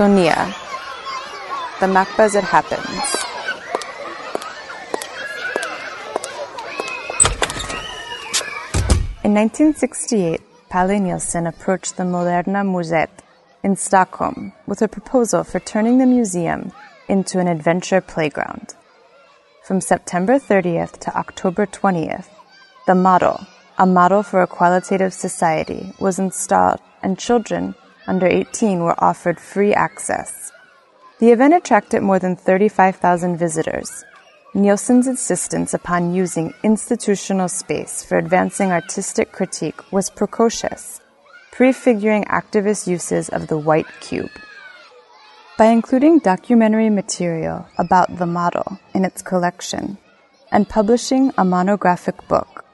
Sonia, the MACBA as it happens. In 1968, Palle Nielsen approached the Moderna Museet in Stockholm with a proposal for turning the museum into an adventure playground. From September 30th to October 20th, the model, a model for a qualitative society, was installed and children under 18 were offered free access. The event attracted more than 35,000 visitors. Nielsen's insistence upon using institutional space for advancing artistic critique was precocious, prefiguring activist uses of the white cube. By including documentary material about the model in its collection and publishing a monographic book,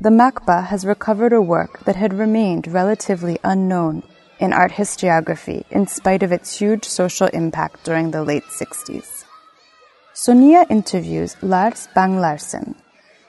the MACBA has recovered a work that had remained relatively unknown in art historiography in spite of its huge social impact during the late 60s. Sonia interviews Lars Bang Larsen,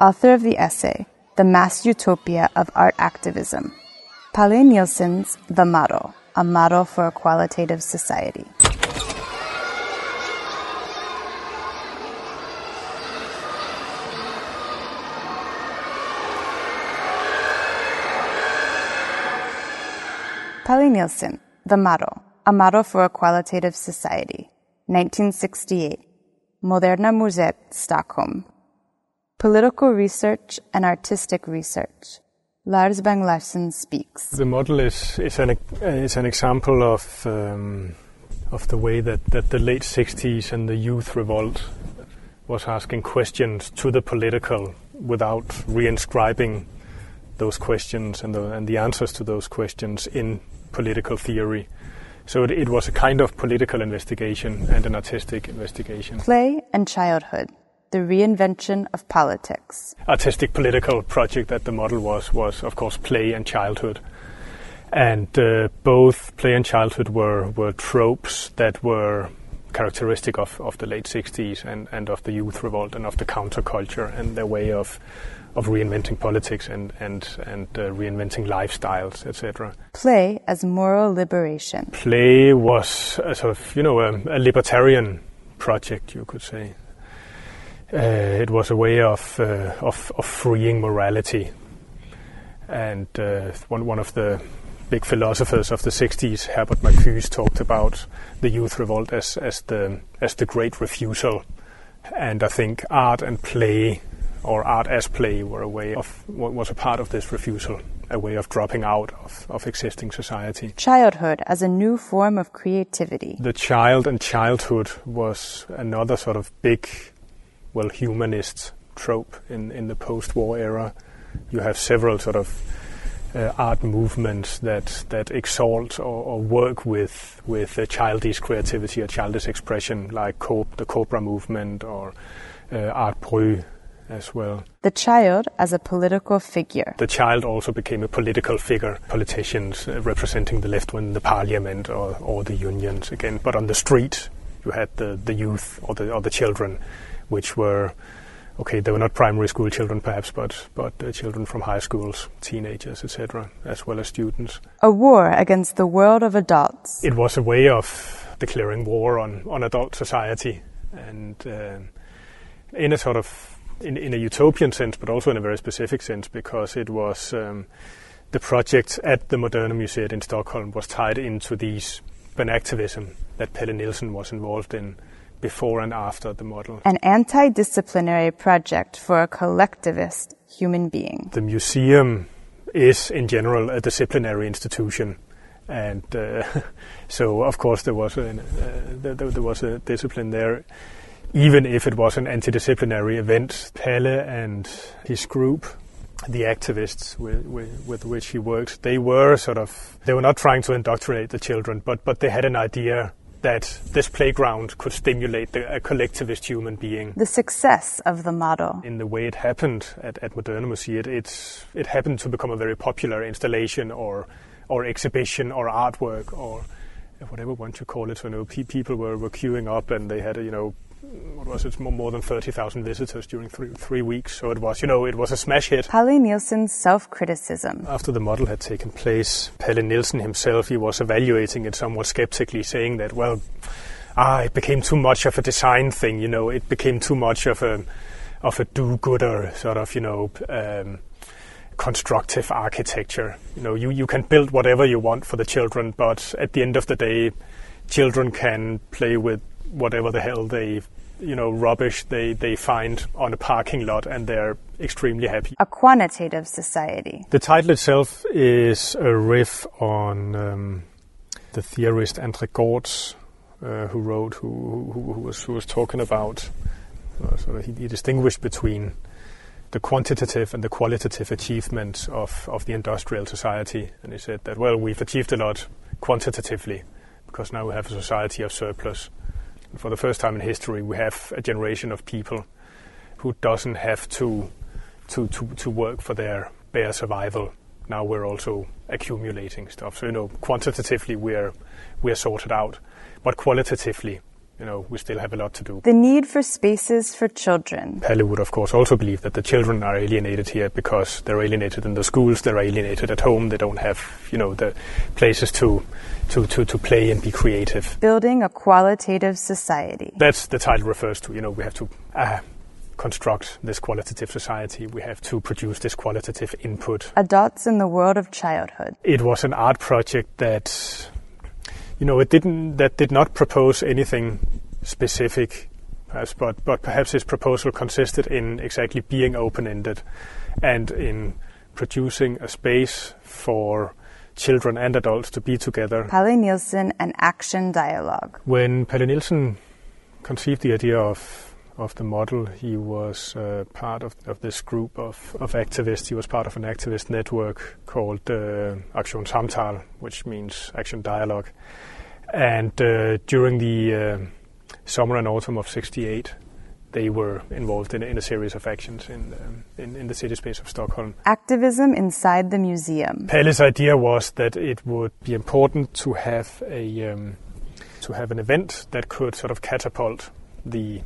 author of the essay The Mass Utopia of Art Activism, Palle Nielsen's The Model, a model for a qualitative society. Palle Nielsen, The Model, A Model for a Qualitative Society, 1968, Moderna Museet, Stockholm. Political Research and Artistic Research. Lars Bang Larsen speaks. The model is, is, an, is an example of, um, of the way that, that the late 60s and the youth revolt was asking questions to the political without reinscribing those questions and the, and the answers to those questions in political theory. So it, it, was a kind of political investigation and an artistic investigation. Play and childhood, the reinvention of politics. Artistic political project that the model was was of course play and childhood, and uh, both play and childhood were were tropes that were characteristic of, of the late 60s and, and of the youth revolt and of the counterculture and their way of of reinventing politics and and and uh, reinventing lifestyles, etc. Play as moral liberation. Play was a sort of you know a, a libertarian project, you could say. Uh, it was a way of, uh, of, of freeing morality, and uh, one one of the big philosophers of the 60s, Herbert Marcuse, talked about the youth revolt as as the as the great refusal, and I think art and play or art as play were a way of what was a part of this refusal, a way of dropping out of, of existing society. Childhood as a new form of creativity. The child and childhood was another sort of big, well, humanist trope in, in the post war era. You have several sort of uh, art movements that that exalt or, or work with with childish creativity or childish expression, like the Cobra movement or uh, Art Brut as well. The child as a political figure. The child also became a political figure, politicians uh, representing the left in the parliament or, or the unions again. But on the street, you had the, the youth or the, or the children, which were, okay, they were not primary school children perhaps, but, but uh, children from high schools, teenagers, etc., as well as students. A war against the world of adults. It was a way of declaring war on, on adult society and uh, in a sort of in, in a utopian sense, but also in a very specific sense, because it was um, the project at the Moderna Museum in Stockholm was tied into these an activism that Palle Nielsen was involved in before and after the model. An anti-disciplinary project for a collectivist human being. The museum is, in general, a disciplinary institution, and uh, so of course there was a, uh, there, there was a discipline there even if it was an anti-disciplinary event, Palle and his group, the activists with, with, with, which he worked, they were sort of, they were not trying to indoctrinate the children, but, but they had an idea that this playground could stimulate the, a collectivist human being. The success of the model. In the way it happened at, at Moderna Museum, it, it happened to become a very popular installation or, or exhibition or artwork or whatever one should call it. So, you know, people were, were queuing up and they had, you know, what was it, more, than 30,000 visitors during three, three weeks. So it was, you know, it was a smash hit. Palle Nielsen's self-criticism. After the model had taken place, Palle Nielsen himself, he was evaluating it somewhat skeptically, saying that, well, ah, it became too much of a design thing, you know, it became too much of a, of a do-gooder sort of, you know, um, constructive architecture. You know, you, you can build whatever you want for the children, but at the end of the day, children can play with whatever the hell they you know rubbish they, they find on a parking lot and they're extremely happy. A quantitative society. The title itself is a riff on um, the theorist Andre Gorz, uh, who wrote, who, who, who, was, who was talking about, uh, sort of he, he distinguished between the quantitative and the qualitative achievements of, of the industrial society. And he said that, well, we've achieved a lot quantitatively because now we have a society of surplus for the first time in history, we have a generation of people who doesn't have to to to, to work for their bare survival. Now we're also accumulating stuff. So you know, quantitatively we're we're sorted out, but qualitatively, you know, we still have a lot to do. The need for spaces for children. Palle would, of course, also believe that the children are alienated here because they're alienated in the schools, they're alienated at home, they don't have, you know, the places to to, to, to play and be creative. Building a qualitative society. That's the title refers to. You know, we have to uh, construct this qualitative society. We have to produce this qualitative input. Adults in the world of childhood. It was an art project that, you know, it didn't that did not propose anything specific, but but perhaps his proposal consisted in exactly being open-ended, and in producing a space for children and adults to be together. Palle Nielsen and Action Dialogue. When Palle Nielsen conceived the idea of of the model, he was uh, part of, of this group of, of activists. He was part of an activist network called uh, Aktion Samtal, which means Action Dialogue. And uh, during the uh, summer and autumn of '68, they were involved in, in a series of actions in, um, in, in, the city space of Stockholm. Activism inside the museum. Palle's idea was that it would be important to have a um, to have an event that could sort of catapult the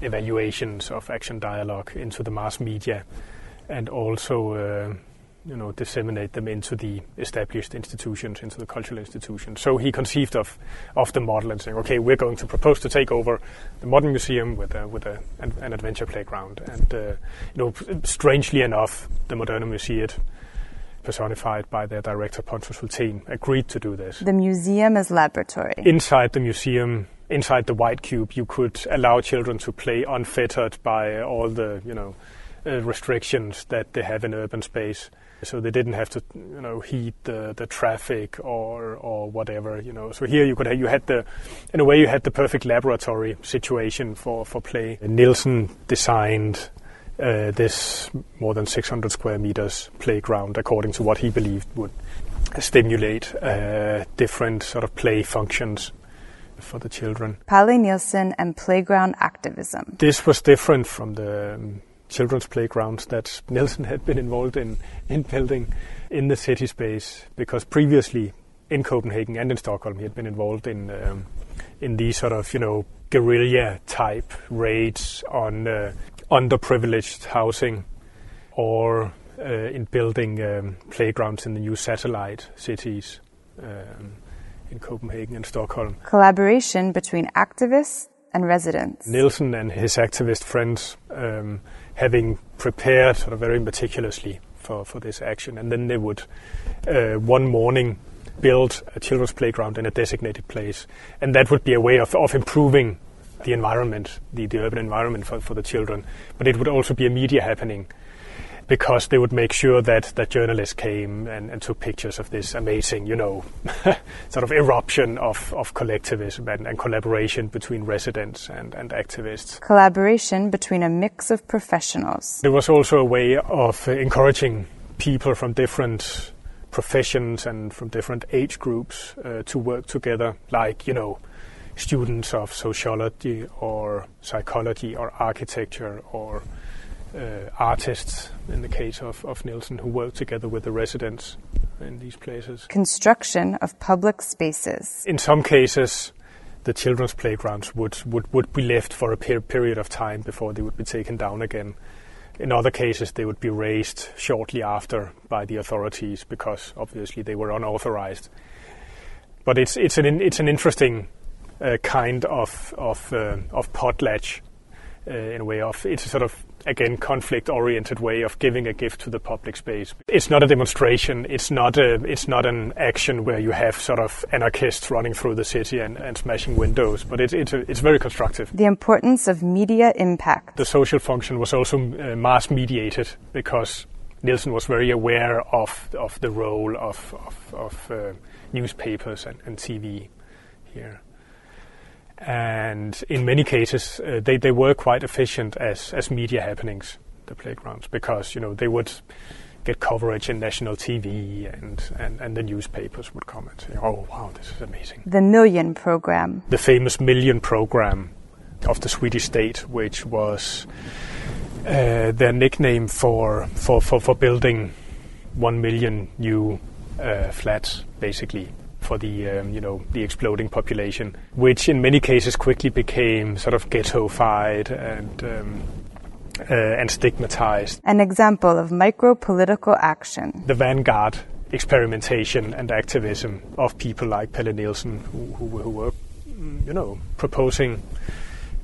evaluations of action dialogue into the mass media, and also uh, you know, disseminate them into the established institutions, into the cultural institutions. So he conceived of, of the model and saying, okay, we're going to propose to take over the modern museum with a, with a, an, an adventure playground. And, uh, you know, strangely enough, the Moderna Museum, personified by their director Pontus Hultén, agreed to do this. The museum as laboratory. Inside the museum, inside the white cube, you could allow children to play unfettered by all the, you know, uh, restrictions that they have in urban space so they didn't have to you know heat the, the traffic or or whatever you know so here you could have, you had the in a way you had the perfect laboratory situation for for play Nielsen designed uh, this more than 600 square meters playground according to what he believed would stimulate uh, different sort of play functions for the children. Palle Nielsen and playground activism. This was different from the um, children's playgrounds that Nielsen had been involved in, in building in the city space because previously in Copenhagen and in Stockholm he had been involved in um, in these sort of you know guerrilla type raids on uh, underprivileged housing or uh, in building um, playgrounds in the new satellite cities um, in Copenhagen and Stockholm. Collaboration between activists and residents. Nielsen and his activist friends um, having prepared sort of very meticulously for, for this action. And then they would, uh, one morning, build a children's playground in a designated place. And that would be a way of, of improving the environment, the, the urban environment for, for the children. But it would also be a media happening because they would make sure that, that journalists came and, and took pictures of this amazing, you know, sort of eruption of, of collectivism and, and collaboration between residents and, and activists. Collaboration between a mix of professionals. There was also a way of encouraging people from different professions and from different age groups uh, to work together, like, you know, students of sociology or psychology or architecture or artists, in the case of, of Nielsen, who worked together with the residents in these places. Construction of public spaces. In some cases, the the children's playgrounds would, would, would be left for a per- period of time before they would be taken down again. In other cases, they would be razed shortly after by the authorities because obviously they were unauthorized. But it's it's an it's an interesting uh, kind of of uh, of potlatch uh, in a way of it's a sort of again conflict oriented way of giving a gift to the public space. It's not a demonstration. It's not a it's not an action where you have sort of anarchists running through the city and, and smashing windows. But it's it's, a, it's very constructive. The importance of media impact. The social function was also uh, mass mediated because Nielsen was very aware of of the role of of, of uh, newspapers and, and TV here and in many cases uh, they, they were quite efficient as, as media happenings the playgrounds because you know they would get coverage in national TV and, and, and the newspapers would comment saying, oh wow this is amazing. The million program the famous million program of the Swedish state which was uh, their nickname for, for, for, for building one million new uh, flats basically for the um, you know the exploding population, which in many cases quickly became sort of ghettoified and um, uh, and stigmatized. An example of micro political action. The vanguard experimentation and activism of people like Palle Nielsen, who, who, who were you know proposing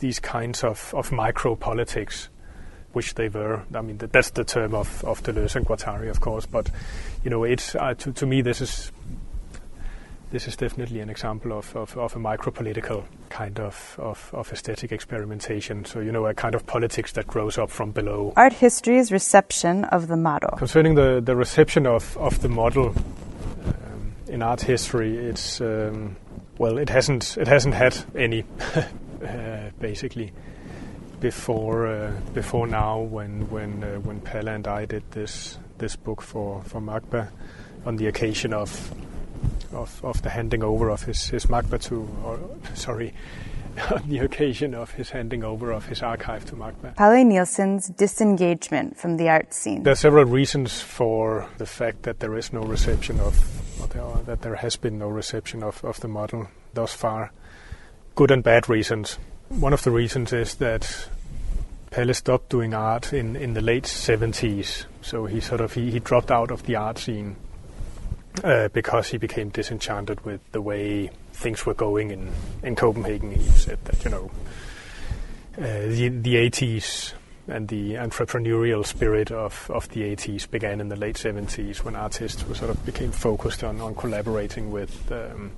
these kinds of, of micro politics which they were. I mean, that's the term of, of Deleuze and Guattari, of course. But, you know, it's, uh, to, to me, this is this is definitely an example of, of, of a micro-political kind of, of, of, aesthetic experimentation. So, you know, a kind of politics that grows up from below. Art history's reception of the model. Concerning the, the reception of, of the model um, in art history, it's, um, well, it hasn't, it hasn't had any, uh, basically. Before, uh, before now, when when uh, when Palle and I did this this book for for MACBA, on the occasion of of, of the handing over of his, his MACBA to, or sorry, on the occasion of his handing over of his archive to MACBA. Palle Nielsen's disengagement from the art scene. There are several reasons for the fact that there is no reception of, are, that there has been no reception of, of the model thus far. Good and bad reasons. One of the reasons is that Palle stopped doing art in, in the late 70s, so he sort of he, he dropped out of the art scene uh, because he became disenchanted with the way things were going in, in Copenhagen. He said that, you know, uh, the, the 80s and the entrepreneurial spirit of, of the 80s began in the late 70s when artists were sort of became focused on, on collaborating with, um,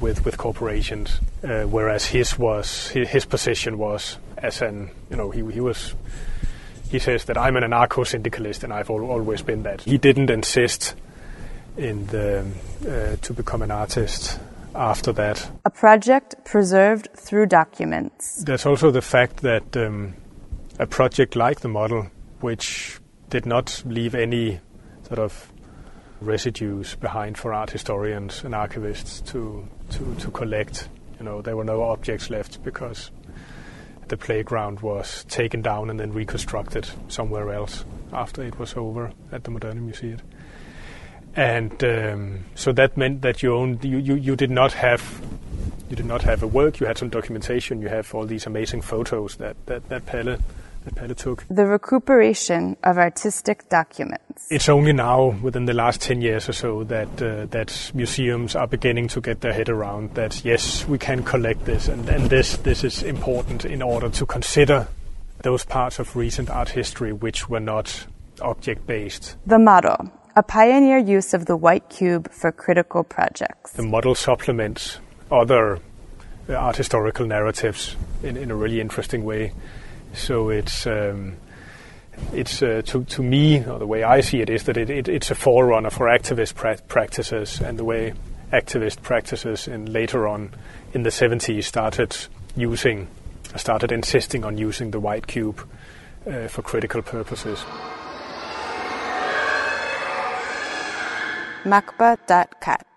with, with corporations, uh, whereas his was his, his position was as an, you know, he, he was he says that I'm an anarcho syndicalist and I've al- always been that. He didn't insist in the uh, to become an artist after that. A project preserved through documents. There's also the fact that um, a project like the model, which did not leave any sort of residues behind for art historians and archivists to, to, to collect. You know, there were no objects left because the playground was taken down and then reconstructed somewhere else after it was over at the Moderna Museet and um, so that meant that you, owned, you, you you did not have you did not have a work. You had some documentation. You have all these amazing photos that that that Palle that Palle took. The recuperation of artistic documents. It's only now, within the last ten years or so, that uh, that museums are beginning to get their head around that. Yes, we can collect this, and, and this this is important in order to consider those parts of recent art history which were not object based. The model a pioneer use of the white cube for critical projects. The model supplements other uh, art historical narratives in, in a really interesting way. So it's um, it's uh, to to me, or the way I see it, is that it, it it's a forerunner for activist pra- practices, and the way activist practices in later on in the 70s started using, started insisting on using the white cube uh, for critical purposes. macba.cat